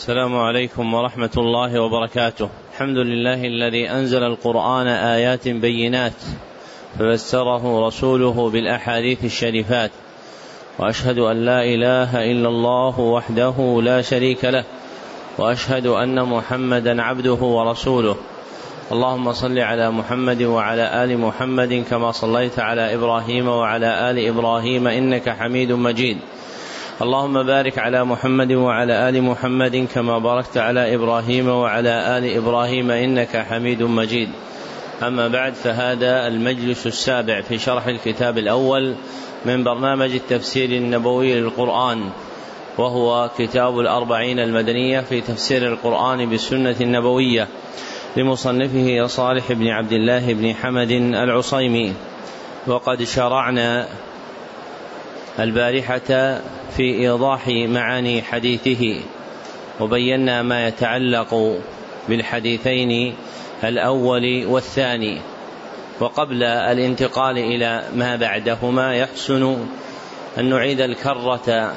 السلام عليكم ورحمة الله وبركاته. الحمد لله الذي أنزل القرآن آيات بينات ففسره رسوله بالأحاديث الشريفات. وأشهد أن لا إله إلا الله وحده لا شريك له. وأشهد أن محمدا عبده ورسوله. اللهم صل على محمد وعلى آل محمد كما صليت على إبراهيم وعلى آل إبراهيم إنك حميد مجيد اللهم بارك على محمد وعلى آل محمد كما باركت على إبراهيم وعلى آل إبراهيم إنك حميد مجيد. أما بعد فهذا المجلس السابع في شرح الكتاب الأول من برنامج التفسير النبوي للقرآن وهو كتاب الأربعين المدنية في تفسير القرآن بالسنة النبوية لمصنفه صالح بن عبد الله بن حمد العصيمي. وقد شرعنا البارحة في إيضاح معاني حديثه وبينا ما يتعلق بالحديثين الأول والثاني وقبل الانتقال إلى ما بعدهما يحسن أن نعيد الكرة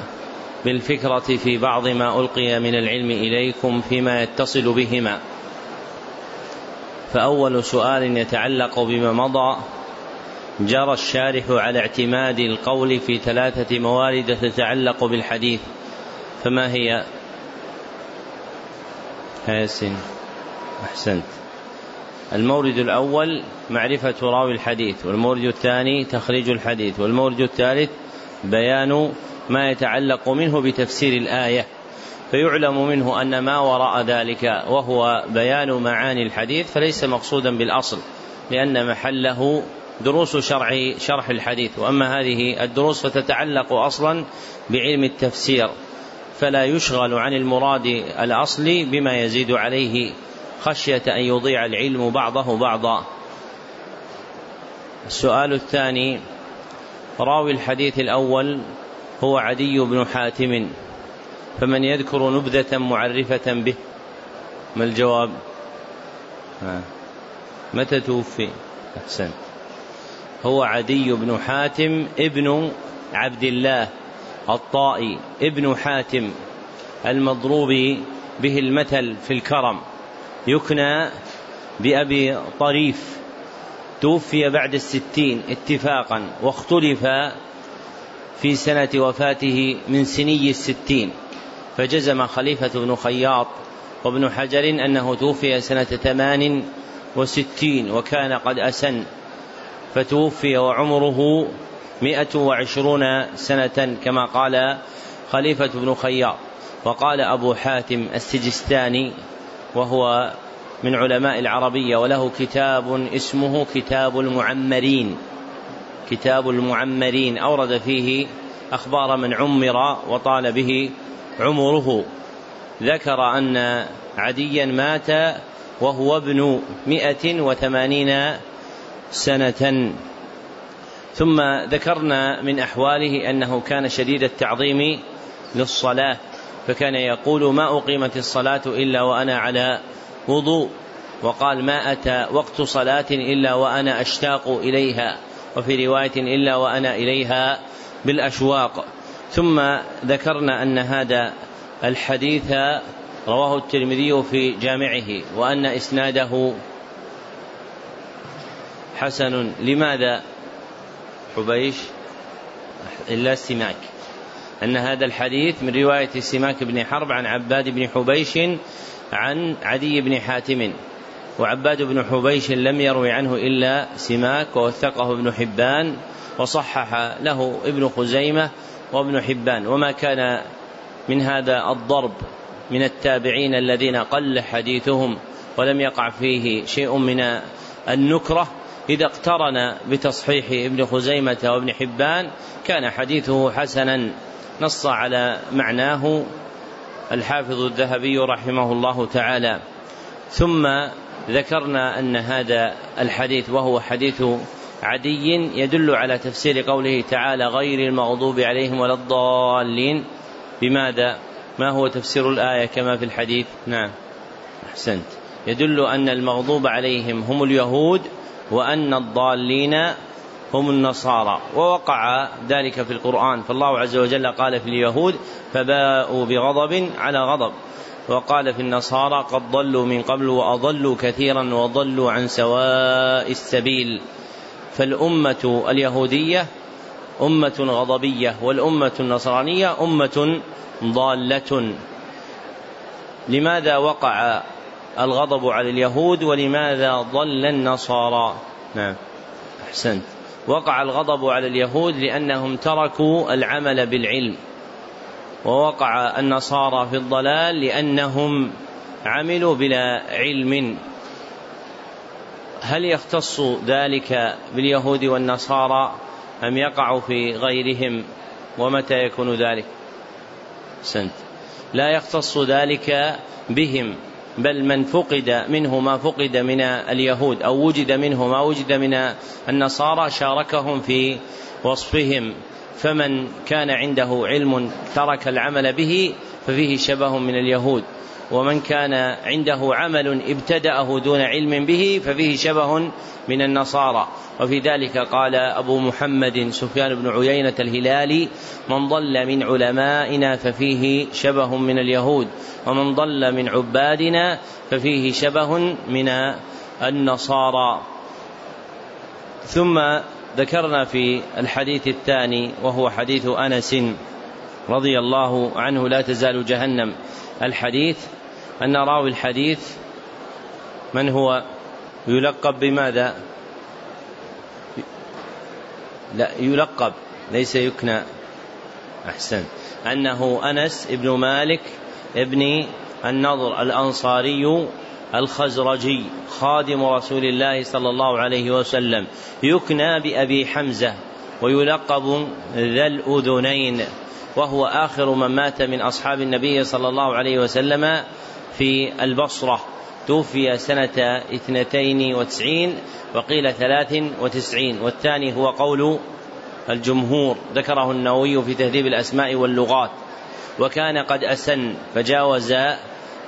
بالفكرة في بعض ما ألقي من العلم إليكم فيما يتصل بهما. فأول سؤال يتعلق بما مضى جرى الشارح على اعتماد القول في ثلاثة موارد تتعلق بالحديث. فما هي؟ حسن. أحسنت. المورد الأول معرفة راوي الحديث والمورد الثاني تخريج الحديث والمورد الثالث بيان ما يتعلق منه بتفسير الآية. فيعلم منه أن ما وراء ذلك وهو بيان معاني الحديث فليس مقصودا بالأصل لأن محله دروس شرع شرح الحديث وأما هذه الدروس فتتعلق أصلا بعلم التفسير فلا يشغل عن المراد الأصلي بما يزيد عليه خشية أن يضيع العلم بعضه بعضا. السؤال الثاني راوي الحديث الأول هو عدي بن حاتم فمن يذكر نبذة معرفة به؟ ما الجواب؟ متى توفي؟ أحسن. هو عدي بن حاتم ابن عبد الله الطائي ابن حاتم المضروب به المثل في الكرم. يكنى بأبي طريف. توفي بعد الستين اتفاقا واختلف في سنة وفاته من سني الستين. فجزم خليفة بن خياط وابن حجر أنه توفي سنة ثمان وستين وكان قد أسن. فتوفي وعمره مئة وعشرون سنة كما قال خليفة بن خياط. وقال أبو حاتم السجستاني وهو من علماء العربية وله كتاب اسمه كتاب المعمرين. كتاب المعمرين أورد فيه أخبار من عمر وطال به عمره. ذكر أن عديا مات وهو ابن مئة وثمانين سنة. ثم ذكرنا من أحواله أنه كان شديد التعظيم للصلاة فكان يقول ما أقيمت الصلاة إلا وأنا على وضوء وقال ما أتى وقت صلاة إلا وأنا أشتاق إليها وفي رواية إلا وأنا إليها بالأشواق ثم ذكرنا أن هذا الحديث رواه الترمذي في جامعه وأن إسناده حسن. لماذا حبيش؟ إلا السماك. أن هذا الحديث من رواية سماك بن حرب عن عباد بن حبيش عن عدي بن حاتم. وعباد بن حبيش لم يروي عنه إلا سماك ووثقه ابن حبان وصحح له ابن خزيمة وابن حبان. وما كان من هذا الضرب من التابعين الذين قل حديثهم ولم يقع فيه شيء من النكرة. إذا اقترن بتصحيح ابن خزيمة وابن حبان كان حديثه حسنا. نص على معناه الحافظ الذهبي رحمه الله تعالى. ثم ذكرنا أن هذا الحديث وهو حديث عدي يدل على تفسير قوله تعالى غير المغضوب عليهم ولا الضالين. بماذا؟ ما هو تفسير الآية كما في الحديث؟ نعم. أحسنت. يدل أن المغضوب عليهم هم اليهود وأن الضالين هم النصارى. ووقع ذلك في القرآن. فالله عز وجل قال في اليهود فباءوا بغضب على غضب. وقال في النصارى قد ضلوا من قبل وأضلوا كثيرا وضلوا عن سواء السبيل. فالأمة اليهودية أمة غضبية والأمة النصرانية أمة ضالة. لماذا وقع الغضب على اليهود ولماذا ضل النصارى؟ نعم. أحسنت. وقع الغضب على اليهود لأنهم تركوا العمل بالعلم. ووقع النصارى في الضلال لأنهم عملوا بلا علم. هل يختص ذلك باليهود والنصارى أم يقع في غيرهم؟ ومتى يكون ذلك؟ سنت لا يختص ذلك بهم. بل من فقد منه ما فقد من اليهود أو وجد منه ما وجد من النصارى شاركهم في وصفهم. فمن كان عنده علم ترك العمل به ففيه شبه من اليهود. ومن كان عنده عمل ابتدأه دون علم به ففيه شبه من النصارى. وفي ذلك قال أبو محمد سفيان بن عيينة الهلالي من ضل من علمائنا ففيه شبه من اليهود ومن ضل من عبادنا ففيه شبه من النصارى. ثم ذكرنا في الحديث الثاني وهو حديث أنس رضي الله عنه لا تزال جهنم. الحديث أن راوي الحديث من هو؟ يلقب بماذا؟ لا يلقب ليس يكنى. أحسن. أنه أنس ابن مالك ابن النضر الأنصاري الخزرجي خادم رسول الله صلى الله عليه وسلم. يكنى بأبي حمزة ويلقب ذا الأذنين. وهو آخر من مات من أصحاب النبي صلى الله عليه وسلم في البصرة. توفي سنة اثنتين وتسعين وقيل ثلاث وتسعين. والثاني هو قول الجمهور. ذكره النووي في تهذيب الأسماء واللغات. وكان قد أسن فجاوز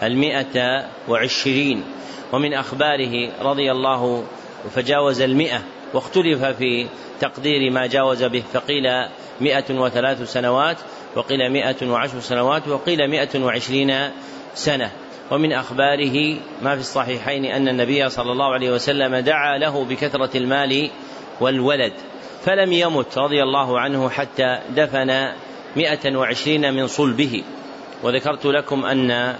المئة وعشرين. ومن أخباره رضي الله فجاوز المئة. واختلف في تقدير ما جاوز به فقيل مئة وثلاث سنوات وقيل مئة وعشر سنوات وقيل مئة وعشرين سنة. ومن أخباره ما في الصحيحين أن النبي صلى الله عليه وسلم دعا له بكثرة المال والولد فلم يمت رضي الله عنه حتى دفن مئة وعشرين من صلبه. وذكرت لكم أن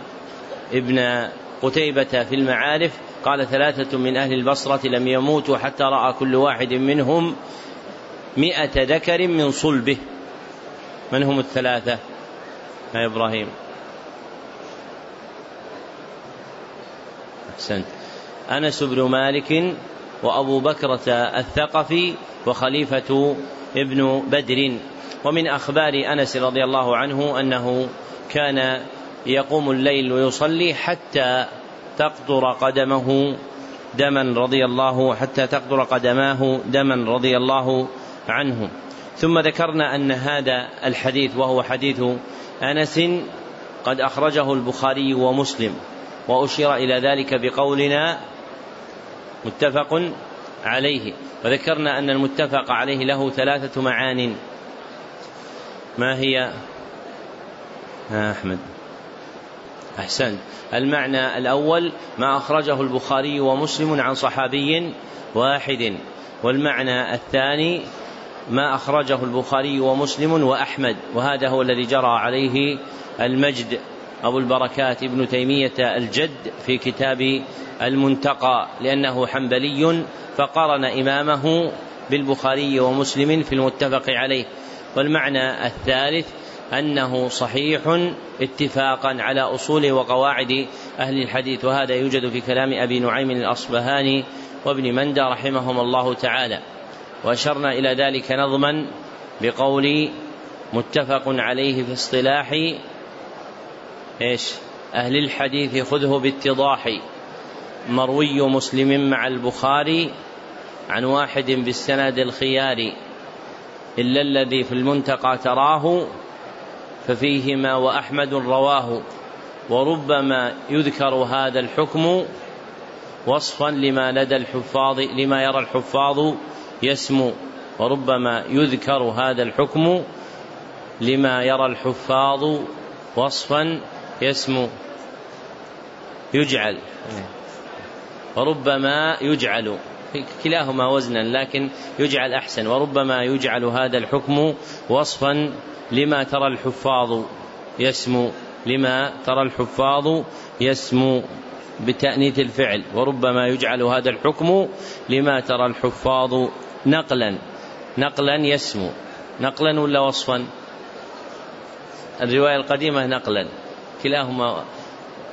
ابن قتيبة في المعارف قال ثلاثة من أهل البصرة لم يموتوا حتى رأى كل واحد منهم مئة ذكر من صلبه. من هم الثلاثة؟ يا إبراهيم. أحسنت. أنس بن مالك وأبو بكرة الثقفي وخليفة ابن بدر. ومن أخبار أنس رضي الله عنه أنه كان يقوم الليل ويصلي حتى تقطر قدمه دما رضي الله حتى تقطر قدماه دما رضي الله عنه. ثم ذكرنا أن هذا الحديث وهو حديث أنس قد أخرجه البخاري ومسلم وأشير إلى ذلك بقولنا متفق عليه. وذكرنا أن المتفق عليه له ثلاثة معان. ما هي؟ أحمد. أحسنت. المعنى الأول ما أخرجه البخاري ومسلم عن صحابي واحد. والمعنى الثاني ما أخرجه البخاري ومسلم وأحمد. وهذا هو الذي جرى عليه المجد. أبو البركات ابن تيمية الجد في كتاب المنتقى لأنه حنبلي فقارن إمامه بالبخاري ومسلم في المتفق عليه. والمعنى الثالث أنه صحيح اتفاقا على أصول وقواعد أهل الحديث وهذا يوجد في كلام أبي نعيم الأصبهاني وابن مندى رحمهم الله تعالى. وأشرنا إلى ذلك نظما بقول متفق عليه في اصطلاح إيش؟ أهل الحديث خذه باتضاح. مروي مسلم مع البخاري عن واحد بالسند الخيار إلا الذي في المنتقى تراه ففيهما وأحمد رواه وربما يذكر هذا الحكم وصفا لما لدى الحفاظ لما يرى الحفاظ يسمو وربما يذكر هذا الحكم لما يرى الحفاظ وصفا يسمو. يجعل. وربما يجعل. كلاهما وزنا لكن يجعل أحسن. وربما يجعل هذا الحكم وصفا لما ترى الحفاظ يسمو لما ترى الحفاظ يسمو بتأنيث الفعل وربما يجعل هذا الحكم لما ترى الحفاظ نقلا. نقلا يسمو. نقلا ولا وصفا؟ الرواية القديمة نقلا. كلاهما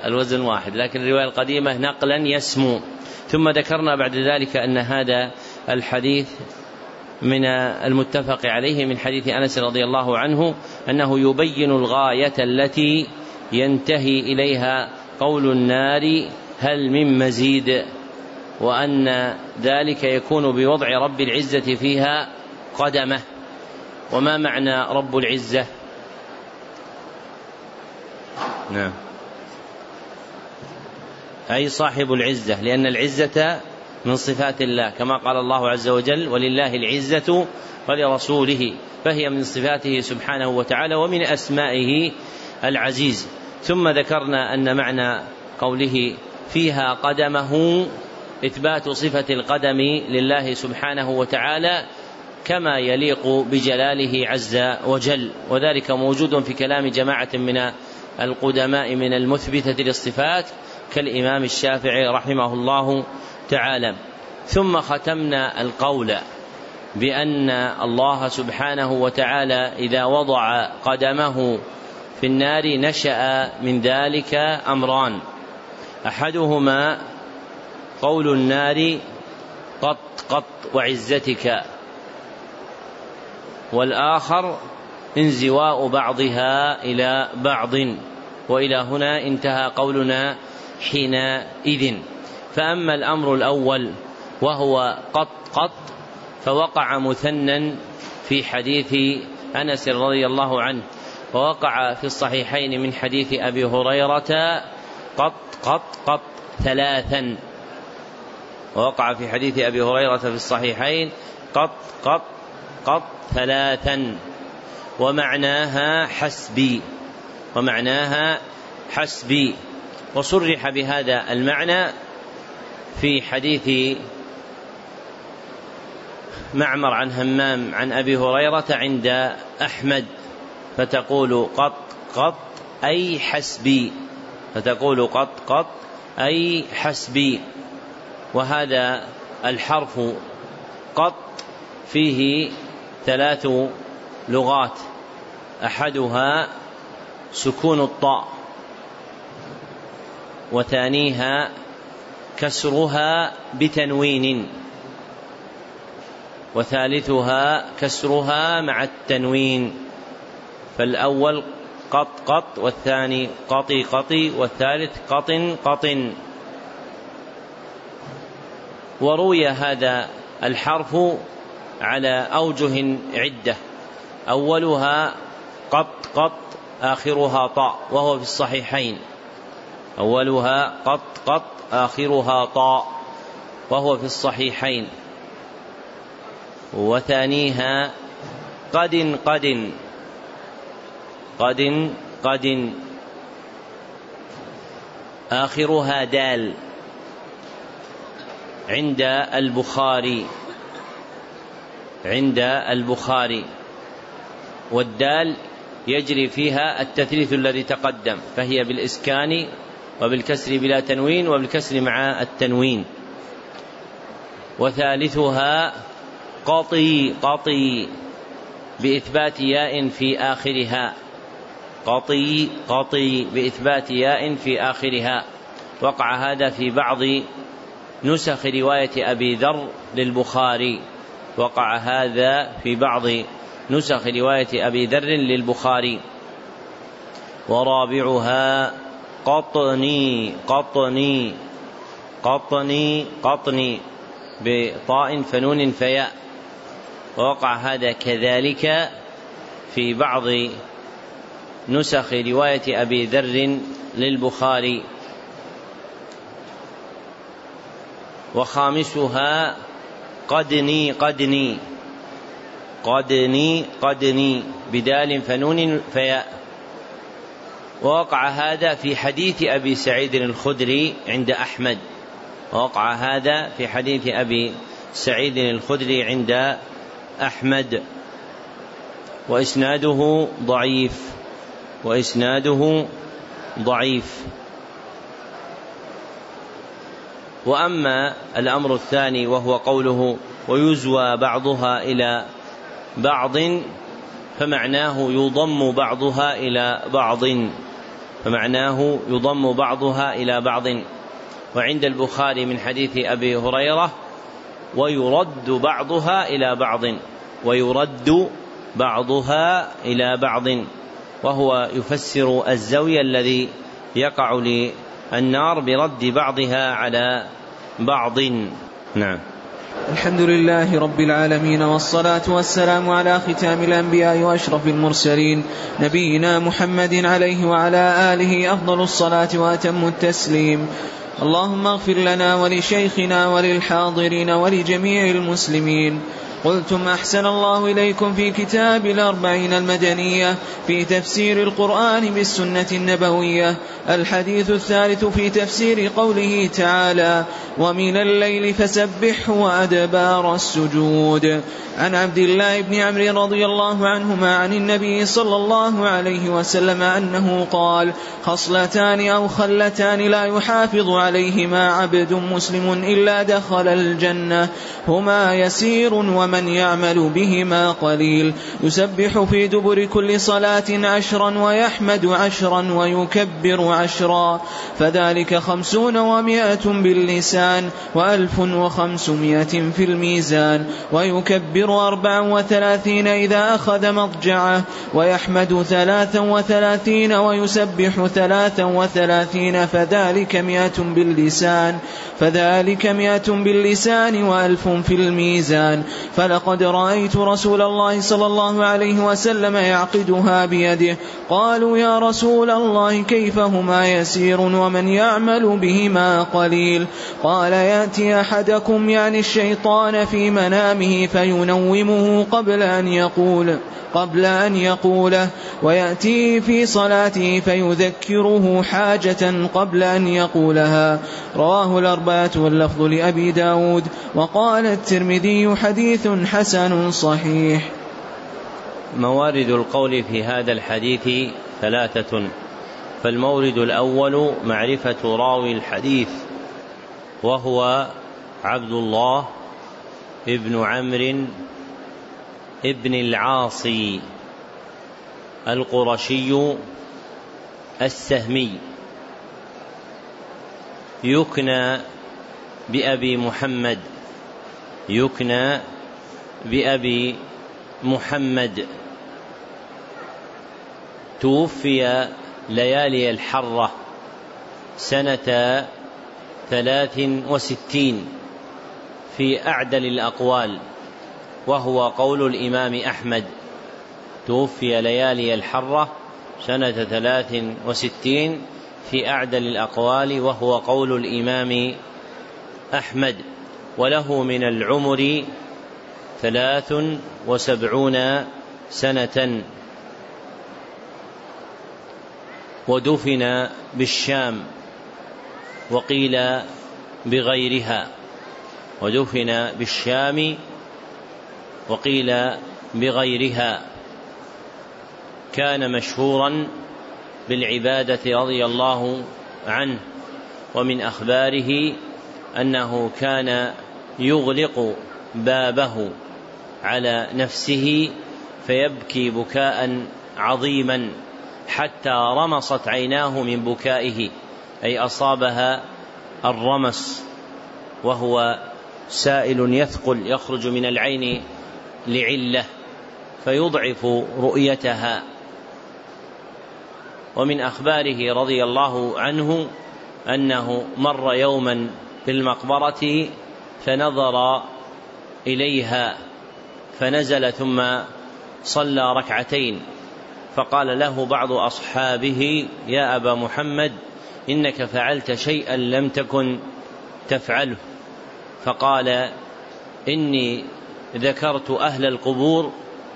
الوزن واحد لكن الرواية القديمة نقلا يسمو. ثم ذكرنا بعد ذلك أن هذا الحديث من المتفق عليه من حديث أنس رضي الله عنه أنه يبين الغاية التي ينتهي إليها قول النار هل من مزيد وأن ذلك يكون بوضع رب العزة فيها قدمه. وما معنى رب العزة؟ نعم. أي صاحب العزة لأن العزة من صفات الله كما قال الله عز وجل ولله العزة ولرسوله فهي من صفاته سبحانه وتعالى ومن أسمائه العزيز. ثم ذكرنا أن معنى قوله فيها قدمه إثبات صفة القدم لله سبحانه وتعالى كما يليق بجلاله عز وجل. وذلك موجود في كلام جماعة من القدماء من المثبتة للصفات كالإمام الشافعي رحمه الله تعالى. ثم ختمنا القول بأن الله سبحانه وتعالى إذا وضع قدمه في النار نشأ من ذلك أمران. أحدهما قول النار قط قط وعزتك والآخر انزواء بعضها إلى بعض وإلى هنا انتهى قولنا حينئذ. فأما الأمر الأول وهو قط قط فوقع مثنى في حديث أنس رضي الله عنه ووقع في الصحيحين من حديث أبي هريرة قط قط قط ثلاثا. ووقع في حديث أبي هريرة في الصحيحين قط قط قط ثلاثا. ومعناها حسبي ومعناها حسبي. وصرح بهذا المعنى في حديث معمر عن همام عن أبي هريرة عند أحمد فتقول قط قط أي حسبي فتقول قط قط أي حسبي وهذا الحرف قط فيه ثلاث لغات أحدها سكون الطاء وثانيها كسرها بتنوين وثالثها كسرها مع التنوين. فالأول قط قط والثاني قطي قطي والثالث قط قط وروي هذا الحرف على أوجه عدة. أولها قط قط آخرها طاء وهو في الصحيحين. أولها قط قط آخرها طاء وهو في الصحيحين. وثانيها قد قد قد قد آخرها دال عند البخاري عند البخاري. والدال يجري فيها التثليث الذي تقدم فهي بالإسكان وبالكسر بلا تنوين وبالكسر مع التنوين. وثالثها قطي قطي بإثبات ياء في آخرها. قطي قطي بإثبات ياء في آخرها. وقع هذا في بعض نسخ رواية أبي ذر للبخاري. وقع هذا في بعض نسخ رواية أبي ذر للبخاري. ورابعها قطني قطني قطني قطني بطاء فنون فياء. ووقع هذا كذلك في بعض نسخ رواية أبي ذر للبخاري. وخامسها قدني قدني قدني قدني بدال فنون فياء. ووقع هذا في حديث أبي سعيد الخدري عند أحمد. ووقع هذا في حديث أبي سعيد الخدري عند أحمد. وإسناده ضعيف. وإسناده ضعيف. وأما الأمر الثاني وهو قوله ويزوى بعضها إلى بعض فمعناه يضم بعضها إلى بعض. فمعناه يضم بعضها إلى بعض. وعند البخاري من حديث أبي هريرة ويرد بعضها إلى بعض. ويرد بعضها إلى بعض. وهو يفسر الزوي الذي يقع للنار برد بعضها على بعض. نعم. الحمد لله رب العالمين والصلاة والسلام على ختام الأنبياء وأشرف المرسلين نبينا محمد عليه وعلى آله أفضل الصلاة وأتم التسليم. اللهم اغفر لنا ولشيخنا وللحاضرين ولجميع المسلمين. قلتم أحسن الله إليكم في كتاب الأربعين المدنية في تفسير القرآن بالسنة النبوية الحديث الثالث في تفسير قوله تعالى ومن الليل فسبحه وأدبار السجود عن عبد الله بن عمرو رضي الله عنهما عن النبي صلى الله عليه وسلم أنه قال خصلتان أو خلتان لا يحافظ عليهما عبد مسلم إلا دخل الجنة هما يسير ومن يعمل بهما قليل. يسبح في دبر كل صلاة عشرا ويحمد عشرا ويكبر عشرا. فذلك خمسون ومائة باللسان وألف وخمسمائة في الميزان. ويكبر أربعا وثلاثين إذا أخذ مضجعه. ويحمد ثلاثا وثلاثين ويسبح ثلاثا وثلاثين. فذلك مائة باللسان. فذلك مائة باللسان وألف في الميزان. فلقد رأيت رسول الله صلى الله عليه وسلم يعقدها بيده. قالوا يا رسول الله كيف هما يسير ومن يعمل بهما قليل؟ قال يأتي أحدكم يعني الشيطان في منامه فينومه قبل أن يقول قبل أن يقوله ويأتي في صلاته فيذكره حاجة قبل أن يقولها. رواه الأربعة واللفظ لأبي داود. وقال الترمذي حديث حسن صحيح. موارد القول في هذا الحديث ثلاثة. فالمورد الأول معرفة راوي الحديث وهو عبد الله ابن عمرو ابن العاصي القرشي السهمي. يكنى بأبي محمد يكنى بأبي محمد. توفي ليالي الحرة سنة ثلاث وستين في أعدل الأقوال وهو قول الإمام أحمد. توفي ليالي الحرة سنة ثلاث وستين في أعدل الأقوال وهو قول الإمام أحمد. وله من العمر ثلاث وسبعون سنة. ودفن بالشام وقيل بغيرها. ودفن بالشام وقيل بغيرها. كان مشهورا بالعبادة رضي الله عنه ومن أخباره أنه كان يغلق بابه. على نفسه فيبكي بكاء عظيما حتى رمصت عيناه من بكائه أي أصابها الرمس وهو سائل يثقل يخرج من العين لعلة فيضعف رؤيتها. ومن أخباره رضي الله عنه أنه مر يوما في المقبره فنظر إليها. فنزل ثم صلى ركعتين فقال له بعض أصحابه يا أبا محمد إنك فعلت شيئا لم تكن تفعله. فقال إني ذكرت أهل القبور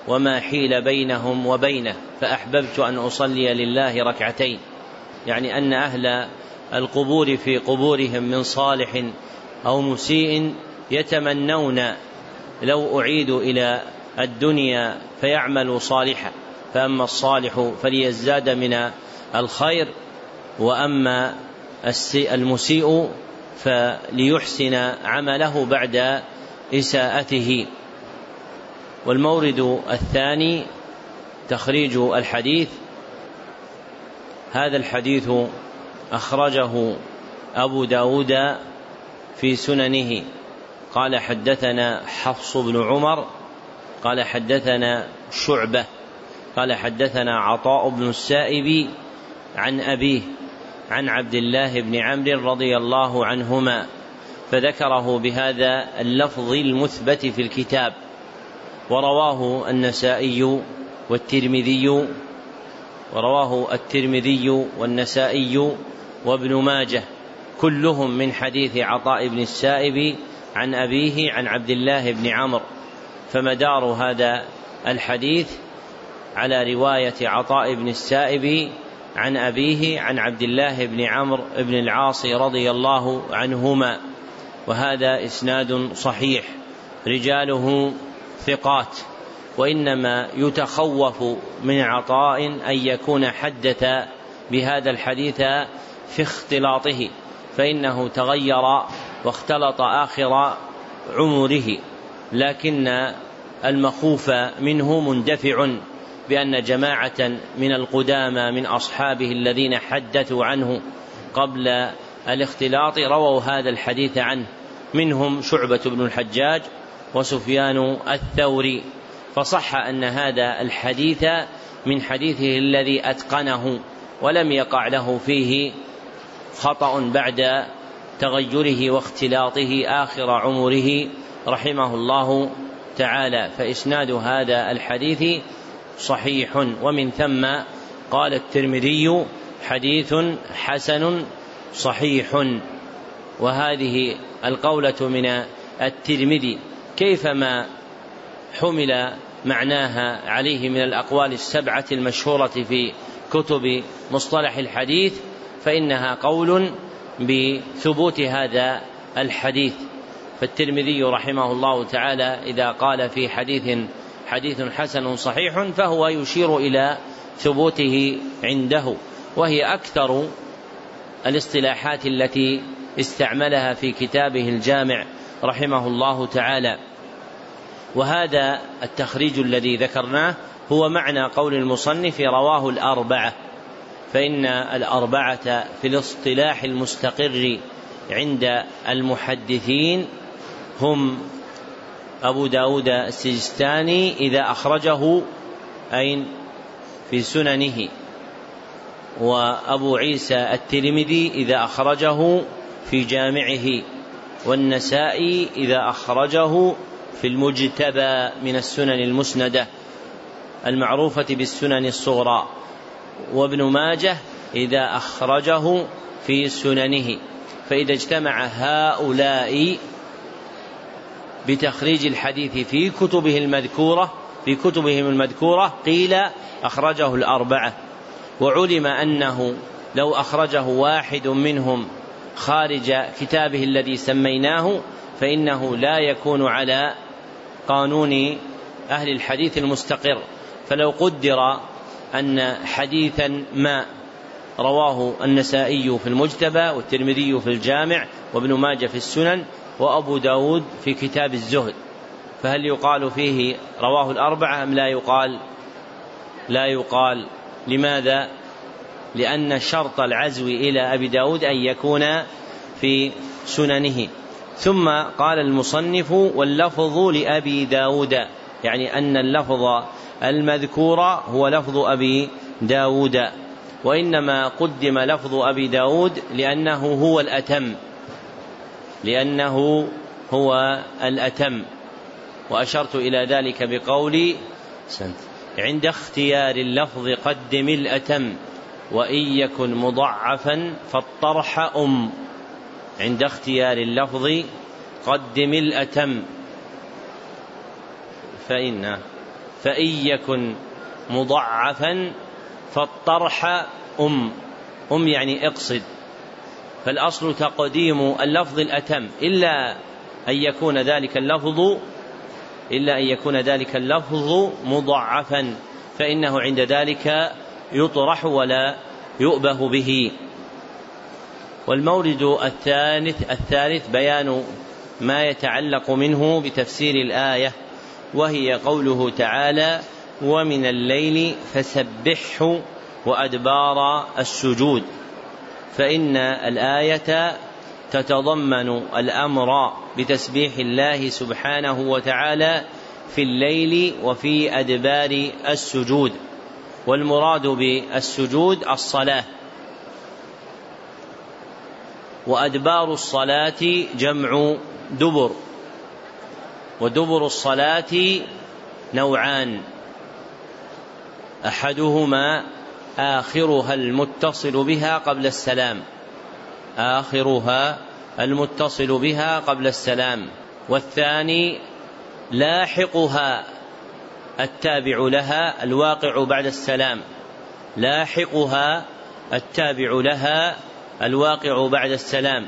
وما حيل بينهم وبينه فأحببت أن أصلي لله ركعتين. يعني أن أهل القبور في قبورهم من صالح أو مسيء يتمنون لو أعيدوا إلى الدنيا فيعملوا صالحا فأما الصالح فليزداد من الخير وأما المسيء فليحسن عمله بعد إساءته. والمورد الثاني تخريج الحديث هذا الحديث أخرجه أبو داود في سننه. قال حدثنا حفص بن عمر قال حدثنا شعبة قال حدثنا عطاء بن السائب عن أبيه عن عبد الله بن عمرو رضي الله عنهما فذكره بهذا اللفظ المثبت في الكتاب ورواه النسائي والترمذي ورواه الترمذي والنسائي وابن ماجه كلهم من حديث عطاء بن السائب عن أبيه عن عبد الله بن عمرو فمدار هذا الحديث على رواية عطاء بن السائب عن أبيه عن عبد الله بن عمرو بن العاص رضي الله عنهما. وهذا إسناد صحيح. رجاله ثقات. وإنما يتخوف من عطاء أن يكون حدث بهذا الحديث في اختلاطه فإنه تغير واختلط آخر عمره لكن المخوف منه مندفع بأن جماعة من القدامى من أصحابه الذين حدثوا عنه قبل الاختلاط رووا هذا الحديث عنه. منهم شعبة بن الحجاج وسفيان الثوري. فصح أن هذا الحديث من حديثه الذي أتقنه ولم يقع له فيه خطأ بعد تغيره واختلاطه آخر عمره رحمه الله تعالى. فإسناد هذا الحديث صحيح. ومن ثم قال الترمذي حديث حسن صحيح. وهذه القولة من الترمذي. كيفما حمل معناها عليه من الأقوال السبعة المشهورة في كتب مصطلح الحديث فإنها قول بثبوت هذا الحديث. فالترمذي رحمه الله تعالى إذا قال في حديث حديث حسن صحيح فهو يشير إلى ثبوته عنده. وهي أكثر الاصطلاحات التي استعملها في كتابه الجامع رحمه الله تعالى. وهذا التخريج الذي ذكرناه هو معنى قول المصنف رواه الأربعة. فإن الأربعة في الاصطلاح المستقر عند المحدثين هم أبو داود السجستاني إذا أخرجه أين؟ في سننه. وأبو عيسى الترمذي إذا أخرجه في جامعه. والنسائي إذا أخرجه في المجتبى من السنن المسندة المعروفة بالسنن الصغرى. وابن ماجه إذا أخرجه في سننه فإذا اجتمع هؤلاء بتخريج الحديث في كتبه المذكورة في كتبهم المذكورة قيل أخرجه الأربعة. وعلم أنه لو أخرجه واحد منهم خارج كتابه الذي سميناه فإنه لا يكون على قانون أهل الحديث المستقر. فلو قدر أن حديثا ما رواه النسائي في المجتبى والترمذي في الجامع وابن ماجه في السنن وأبو داود في كتاب الزهد. فهل يقال فيه رواه الأربعة أم لا يقال؟ لا يقال. لماذا؟ لأن شرط العزو إلى أبي داود أن يكون في سننه. ثم قال المصنف واللفظ لأبي داود يعني أن اللفظ المذكور هو لفظ أبي داود وإنما قدم لفظ أبي داود لأنه هو الأتم لأنه هو الأتم وأشرت إلى ذلك بقولي عند اختيار اللفظ قدم الأتم وإن يكن مضعفا فالطرح أم عند اختيار اللفظ قدم الأتم فإن فإن يكن مضعفا فالطرح أم. أم يعني اقصد. فالأصل تقديم اللفظ الأتم. إلا أن يكون ذلك اللفظ إلا أن يكون ذلك اللفظ مضعفا فإنه عند ذلك يطرح ولا يؤبه به. والمورد الثالث الثالث بيان ما يتعلق منه بتفسير الآية. وهي قوله تعالى ومن الليل فسبحه وأدبار السجود فإن الآية تتضمن الأمر بتسبيح الله سبحانه وتعالى في الليل وفي أدبار السجود. والمراد بالسجود الصلاة. وأدبار الصلاة جمع دبر. ودبر الصلاة نوعان. أحدهما آخرها المتصل بها قبل السلام. آخرها المتصل بها قبل السلام. والثاني لاحقها التابع لها الواقع بعد السلام. لاحقها التابع لها الواقع بعد السلام.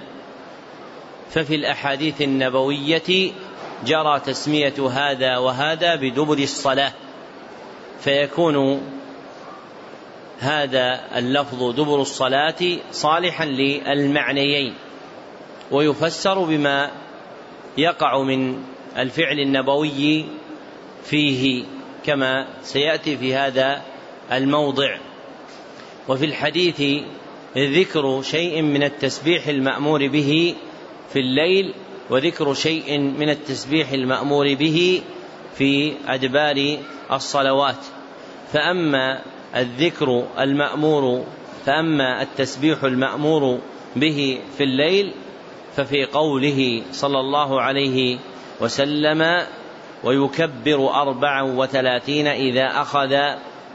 ففي الأحاديث النبوية جرى تسمية هذا وهذا بدبر الصلاة. فيكون هذا اللفظ دبر الصلاة صالحا للمعنيين. ويفسر بما يقع من الفعل النبوي فيه كما سيأتي في هذا الموضع. وفي الحديث ذكر شيء من التسبيح المأمور به في الليل وذكر شيء من التسبيح المأمور به في أدبار الصلوات. فأما الذكر المأمور فأما التسبيح المأمور به في الليل ففي قوله صلى الله عليه وسلم ويكبر أربعا وثلاثين إذا أخذ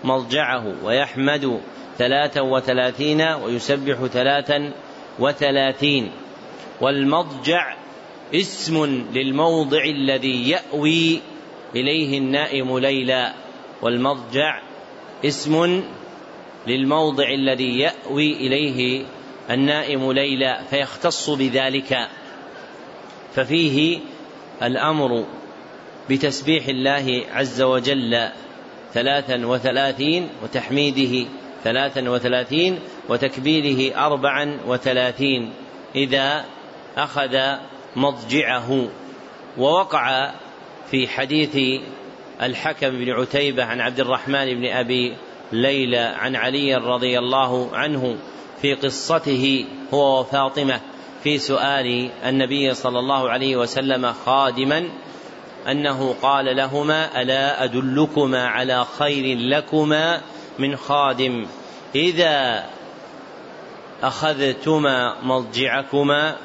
مضجعه ويحمد ثلاثا وثلاثين ويسبح ثلاثا وثلاثين. والمضجع اسم للموضع الذي يأوي إليه النائم ليلا والمضجع اسم للموضع الذي يأوي إليه النائم ليلا فيختص بذلك. ففيه الأمر بتسبيح الله عز وجل ثلاثا وثلاثين وتحميده ثلاثا وثلاثين وتكبيره أربعا وثلاثين. إذا أخذ مضجعه ووقع في حديث الحكم بن عتيبة عن عبد الرحمن بن أبي ليلى عن علي رضي الله عنه في قصته هو وفاطمة في سؤال النبي صلى الله عليه وسلم خادما أنه قال لهما ألا أدلكما على خير لكما من خادم؟ إذا أخذتما مضجعكما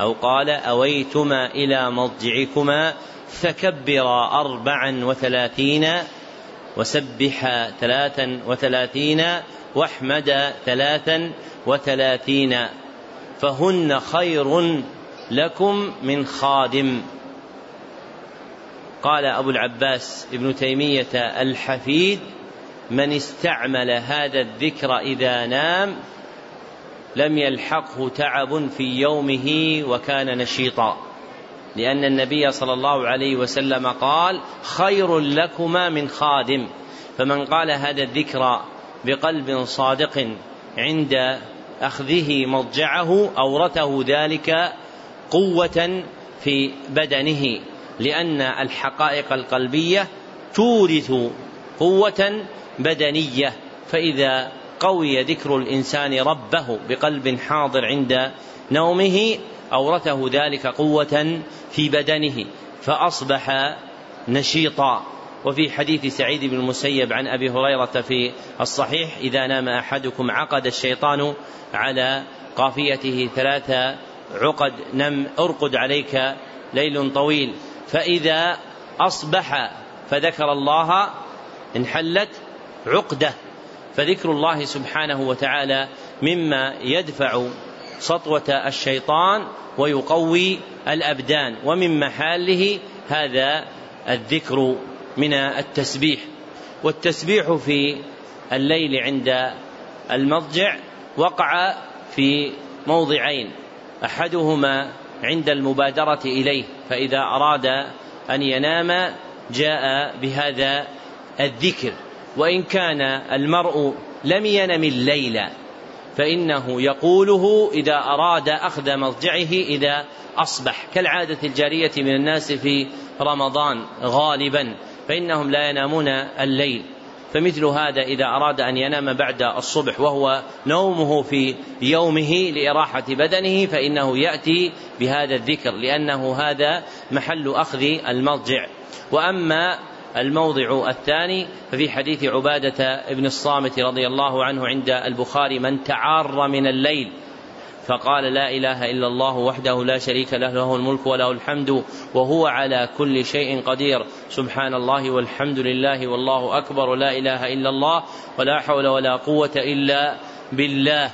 أو قال أويتما إلى مضجعكما فكبرا أربعا وثلاثين وسبحا ثلاثا وثلاثين واحمد ثلاثا وثلاثين فهن خير لكم من خادم. قال أبو العباس ابن تيمية الحفيد من استعمل هذا الذكر إذا نام لم يلحقه تعب في يومه وكان نشيطا. لأن النبي صلى الله عليه وسلم قال خير لكما من خادم. فمن قال هذا الذكر بقلب صادق عند أخذه مضجعه أورثه ذلك قوة في بدنه. لأن الحقائق القلبية تورث قوة بدنية. فإذا قوي ذكر الإنسان ربه بقلب حاضر عند نومه أورثه ذلك قوة في بدنه فأصبح نشيطا. وفي حديث سعيد بن المسيب عن أبي هريرة في الصحيح إذا نام أحدكم عقد الشيطان على قافيته ثلاث عقد نم أرقد عليك ليل طويل. فإذا أصبح فذكر الله انحلت عقدة. فذكر الله سبحانه وتعالى مما يدفع سطوة الشيطان ويقوي الأبدان ومن محاله هذا الذكر من التسبيح. والتسبيح في الليل عند المضجع وقع في موضعين أحدهما عند المبادرة إليه فإذا أراد أن ينام جاء بهذا الذكر. وإن كان المرء لم ينم الليل فإنه يقوله إذا أراد أخذ مضجعه إذا أصبح كالعادة الجارية من الناس في رمضان غالبا فإنهم لا ينامون الليل. فمثل هذا إذا أراد أن ينام بعد الصبح وهو نومه في يومه لإراحة بدنه فإنه يأتي بهذا الذكر لأنه هذا محل أخذ المضجع وأما الموضع الثاني ففي حديث عبادة ابن الصامت رضي الله عنه عند البخاري من تعار من الليل فقال لا إله إلا الله وحده لا شريك له له الملك وله الحمد وهو على كل شيء قدير. سبحان الله والحمد لله والله أكبر لا إله إلا الله ولا حول ولا قوة إلا بالله.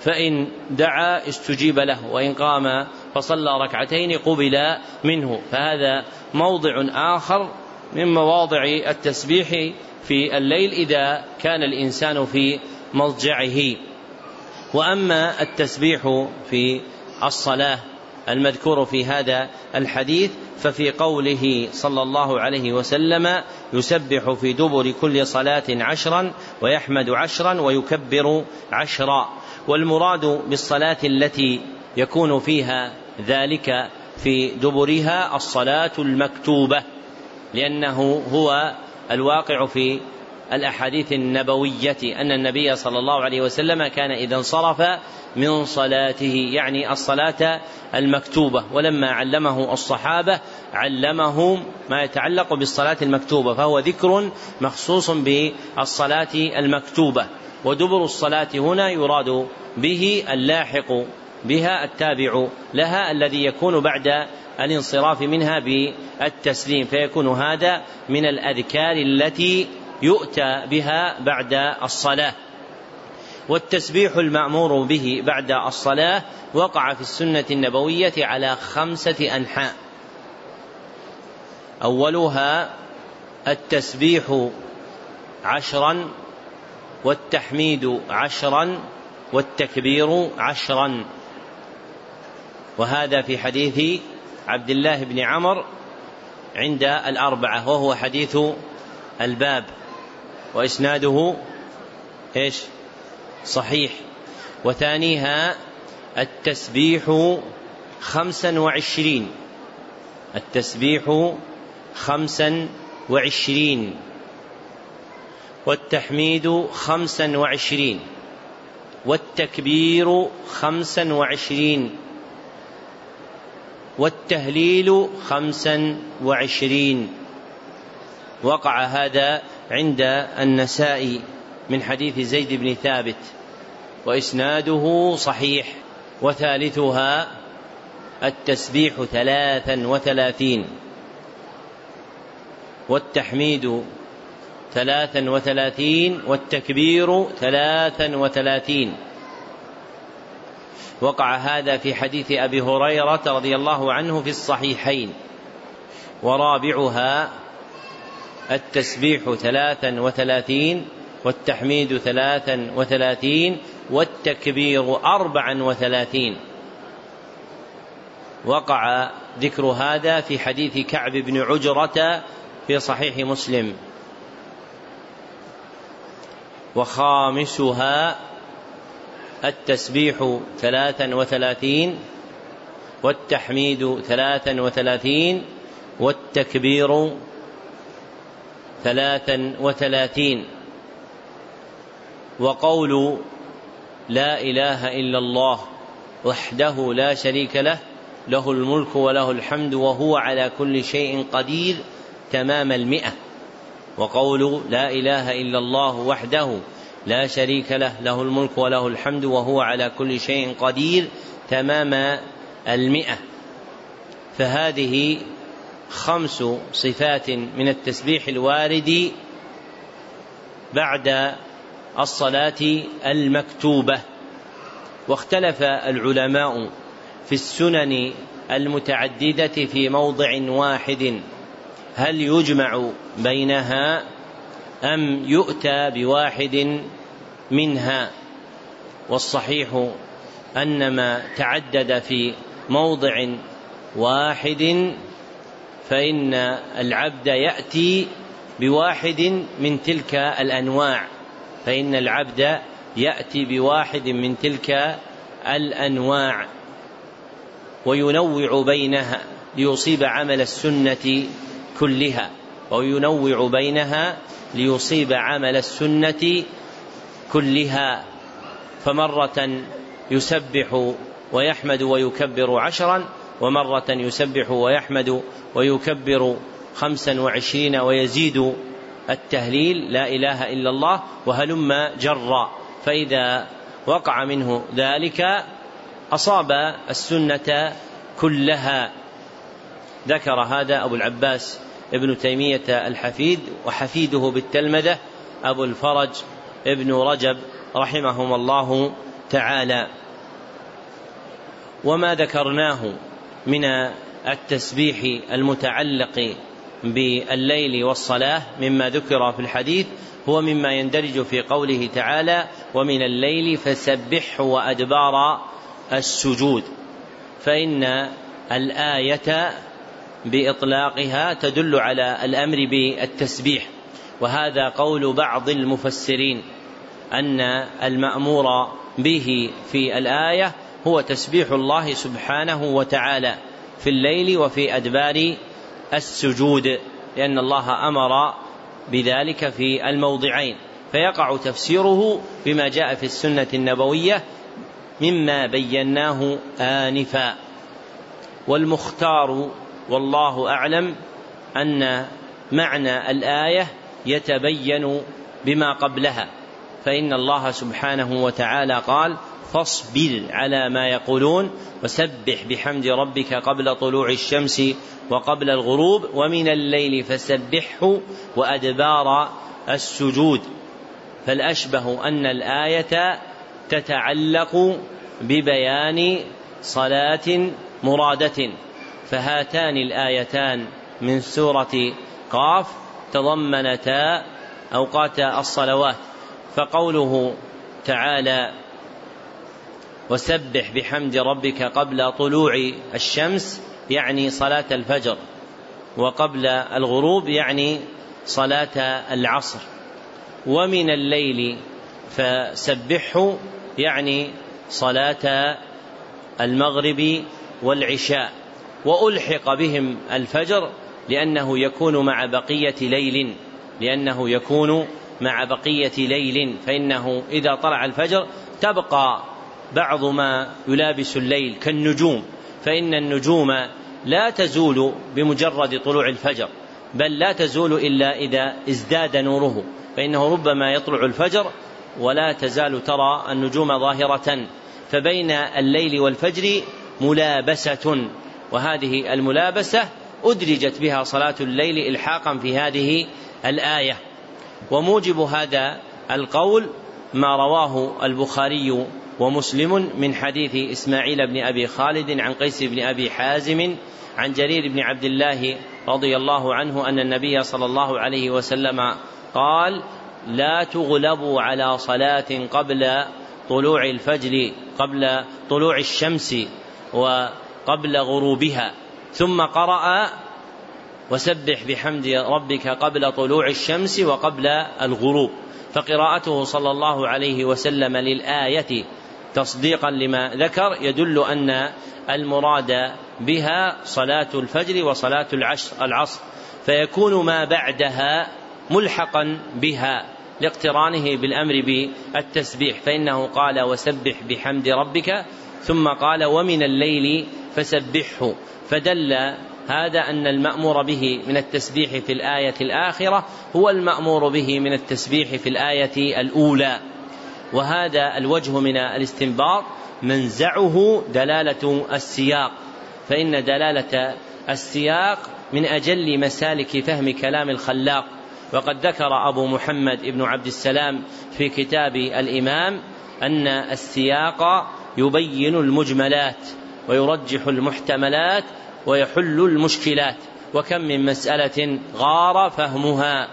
فإن دعا استجيب له وإن قام فصلى ركعتين قبل منه. فهذا موضع آخر من مواضع التسبيح في الليل إذا كان الإنسان في مضجعه. وأما التسبيح في الصلاة المذكور في هذا الحديث ففي قوله صلى الله عليه وسلم يسبح في دبر كل صلاة عشرا ويحمد عشرا ويكبر عشرا. والمراد بالصلاة التي يكون فيها ذلك في دبرها الصلاة المكتوبة. لأنه هو الواقع في الأحاديث النبوية أن النبي صلى الله عليه وسلم كان إذا انصرف من صلاته يعني الصلاة المكتوبة. ولما علمه الصحابة علمهم ما يتعلق بالصلاة المكتوبة فهو ذكر مخصوص بالصلاة المكتوبة. ودبر الصلاة هنا يراد به اللاحق بها التابع لها الذي يكون بعد الانصراف منها بالتسليم فيكون هذا من الأذكار التي يؤتى بها بعد الصلاة. والتسبيح المأمور به بعد الصلاة وقع في السنة النبوية على خمسة أنحاء. أولها التسبيح عشرا والتحميد عشرا والتكبير عشرا. وهذا في حديث عبد الله بن عمر عند الأربعة وهو حديث الباب وإسناده إيش؟ صحيح. وثانيها التسبيح خمسا وعشرين. التسبيح خمسا وعشرين. والتحميد خمسا وعشرين. والتكبير خمسا وعشرين. والتهليل خمسا وعشرين. وقع هذا عند النسائي من حديث زيد بن ثابت وإسناده صحيح وثالثها التسبيح ثلاثا وثلاثين. والتحميد ثلاثا وثلاثين والتكبير ثلاثا وثلاثين. وقع هذا في حديث أبي هريرة رضي الله عنه في الصحيحين ورابعها التسبيح ثلاثا وثلاثين والتحميد ثلاثا وثلاثين والتكبير أربعا وثلاثين. وقع ذكر هذا في حديث كعب بن عجرة في صحيح مسلم. وخامسها التسبيح ثلاثا وثلاثين والتحميد ثلاثا وثلاثين والتكبير ثلاثا وثلاثين. وقول لا إله إلا الله وحده لا شريك له له الملك وله الحمد وهو على كل شيء قدير تمام المئة. وقول لا إله إلا الله وحده لا شريك له له الملك وله الحمد وهو على كل شيء قدير تمام المئة. فهذه خمس صفات من التسبيح الوارد بعد الصلاة المكتوبة. واختلف العلماء في السنن المتعددة في موضع واحد هل يجمع بينها أم يؤتى بواحد منها والصحيح أن ما تعدد في موضع واحد فإن العبد يأتي بواحد من تلك الأنواع فإن العبد يأتي بواحد من تلك الأنواع وينوع بينها ليصيب عمل السنة كلها وينوع بينها ليصيب عمل السنة كلها فمرة يسبح ويحمد ويكبر عشرا ومرة يسبح ويحمد ويكبر خمسا وعشرين ويزيد التهليل لا إله إلا الله وهلم جرا. فإذا وقع منه ذلك أصاب السنة كلها. ذكر هذا أبو العباس ابن تيمية الحفيد وحفيده بالتلمذة أبو الفرج ابن رجب رحمهم الله تعالى. وما ذكرناه من التسبيح المتعلق بالليل والصلاة مما ذكر في الحديث هو مما يندرج في قوله تعالى ومن الليل فسبحه وأدبار السجود فإن الآية بإطلاقها تدل على الأمر بالتسبيح. وهذا قول بعض المفسرين أن المأمور به في الآية هو تسبيح الله سبحانه وتعالى في الليل وفي أدبار السجود لأن الله أمر بذلك في الموضعين. فيقع تفسيره بما جاء في السنة النبوية مما بيناه آنفا. والمختار والله أعلم أن معنى الآية يتبين بما قبلها فإن الله سبحانه وتعالى قال فاصبر على ما يقولون وسبح بحمد ربك قبل طلوع الشمس وقبل الغروب ومن الليل فسبحه وأدبار السجود فالأشبه أن الآية تتعلق ببيان صلاة مرادة. فهاتان الآيتان من سورة قاف تضمنتا أوقات الصلوات. فقوله تعالى وسبح بحمد ربك قبل طلوع الشمس يعني صلاة الفجر وقبل الغروب يعني صلاة العصر. ومن الليل فسبحه يعني صلاة المغرب والعشاء. وألحق بهم الفجر لأنه يكون مع بقية ليل لأنه يكون مع بقية ليل. فإنه إذا طلع الفجر تبقى بعض ما يلابس الليل كالنجوم. فإن النجوم لا تزول بمجرد طلوع الفجر بل لا تزول إلا إذا ازداد نوره. فإنه ربما يطلع الفجر ولا تزال ترى النجوم ظاهرة. فبين الليل والفجر ملابسة. وهذه الملابسة أدرجت بها صلاة الليل إلحاقا في هذه الآية. وموجب هذا القول ما رواه البخاري ومسلم من حديث إسماعيل بن أبي خالد عن قيس بن أبي حازم عن جرير بن عبد الله رضي الله عنه أن النبي صلى الله عليه وسلم قال لا تغلبوا على صلاة قبل طلوع الفجر قبل طلوع الشمس. وقبل غروبها ثم قرأ وسبح بحمد ربك قبل طلوع الشمس وقبل الغروب. فقراءته صلى الله عليه وسلم للآية تصديقا لما ذكر يدل أن المراد بها صلاة الفجر وصلاة العشر العصر فيكون ما بعدها ملحقا بها لاقترانه بالأمر بالتسبيح. فإنه قال وسبح بحمد ربك ثم قال ومن الليل فسبحه. فدل هذا أن المأمور به من التسبيح في الآية الآخرة هو المأمور به من التسبيح في الآية الأولى. وهذا الوجه من الاستنباط منزعه دلالة السياق. فإن دلالة السياق من أجل مسالك فهم كلام الخلاق. وقد ذكر أبو محمد بن عبد السلام في كتاب الإمام أن السياق يبين المجملات ويرجح المحتملات ويحل المشكلات. وكم من مسألة غار فهمها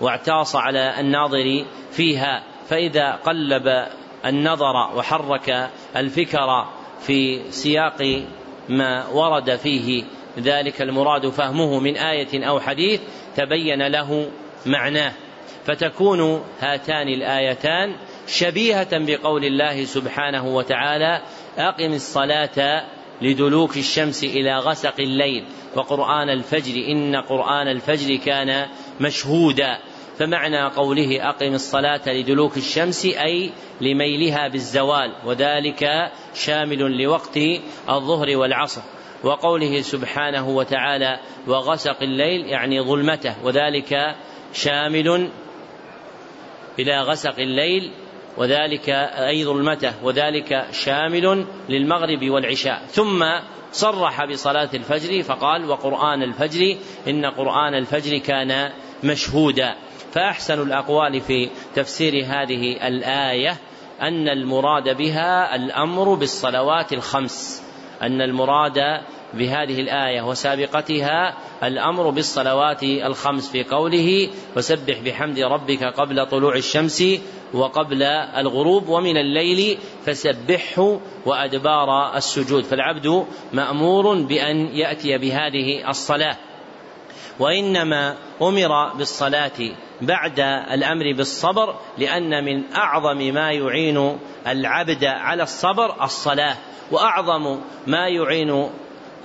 واعتاص على الناظر فيها فإذا قلب النظر وحرك الفكر في سياق ما ورد فيه ذلك المراد فهمه من آية أو حديث تبين له معناه. فتكون هاتان الآيتان شبيهة بقول الله سبحانه وتعالى أقم الصلاة لدلوك الشمس إلى غسق الليل وقرآن الفجر إن قرآن الفجر كان مشهودا. فمعنى قوله أقم الصلاة لدلوك الشمس أي لميلها بالزوال وذلك شامل لوقت الظهر والعصر. وقوله سبحانه وتعالى وغسق الليل يعني ظلمته وذلك شامل إلى غسق الليل وذلك أي ظلمته وذلك شامل للمغرب والعشاء. ثم صرح بصلاة الفجر فقال وقرآن الفجر إن قرآن الفجر كان مشهودا. فأحسن الأقوال في تفسير هذه الآية أن المراد بها الأمر بالصلوات الخمس. أن المراد بهذه الآية وسابقتها الأمر بالصلوات الخمس في قوله وسبح بحمد ربك قبل طلوع الشمس وقبل الغروب ومن الليل فسبحه وأدبار السجود. فالعبد مأمور بأن يأتي بهذه الصلاة. وإنما أمر بالصلاة بعد الأمر بالصبر لأن من أعظم ما يعين العبد على الصبر الصلاة وأعظم ما يعين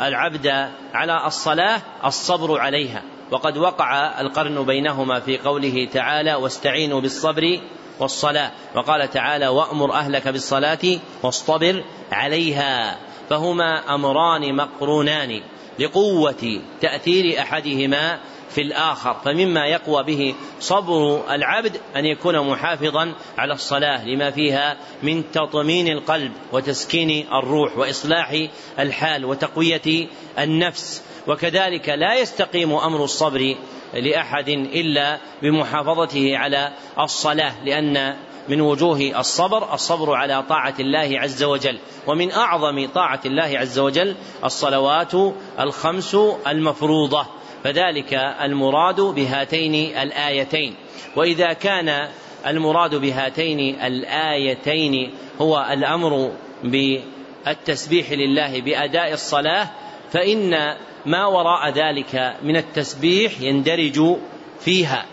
العبد على الصلاة الصبر عليها. وقد وقع القرن بينهما في قوله تعالى واستعينوا بالصبر والصلاة. وقال تعالى وأمر أهلك بالصلاة واصطبر عليها. فهما أمران مقرونان لقوة تأثير أحدهما في الآخر. فمما يقوى به صبر العبد أن يكون محافظا على الصلاة لما فيها من تطمين القلب وتسكين الروح وإصلاح الحال وتقوية النفس. وكذلك لا يستقيم أمر الصبر لأحد إلا بمحافظته على الصلاة لأن من وجوه الصبر الصبر على طاعة الله عز وجل. ومن أعظم طاعة الله عز وجل الصلوات الخمس المفروضة. فذلك المراد بهاتين الآيتين. وإذا كان المراد بهاتين الآيتين هو الأمر بالتسبيح لله بأداء الصلاة فإن ما وراء ذلك من التسبيح يندرج فيها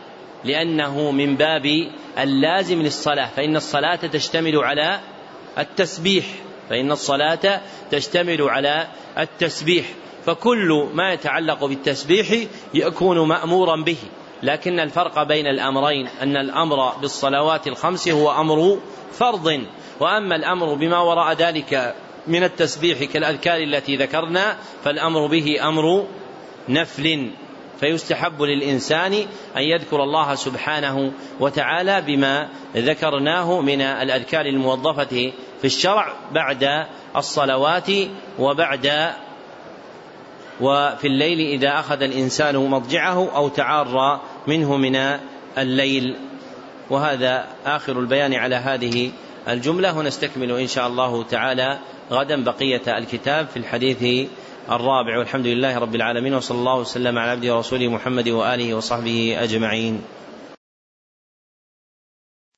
لأنه من باب اللازم للصلاة فإن الصلاة تشتمل على التسبيح فإن الصلاة تشتمل على التسبيح فكل ما يتعلق بالتسبيح يكون مأمورا به لكن الفرق بين الأمرين أن الأمر بالصلوات الخمس هو أمر فرض وأما الأمر بما وراء ذلك من التسبيح كالأذكار التي ذكرنا فالأمر به أمر نفل فيستحب للإنسان أن يذكر الله سبحانه وتعالى بما ذكرناه من الأذكار الموظفة في الشرع بعد الصلوات وبعد وفي الليل إذا أخذ الإنسان مضجعه أو تعار منه من الليل. وهذا آخر البيان على هذه الجملة. ونستكمل إن شاء الله تعالى غدا بقية الكتاب في الحديث الرابع. والحمد لله رب العالمين وصلى الله وسلم على عبده ورسوله محمد وآله وصحبه أجمعين.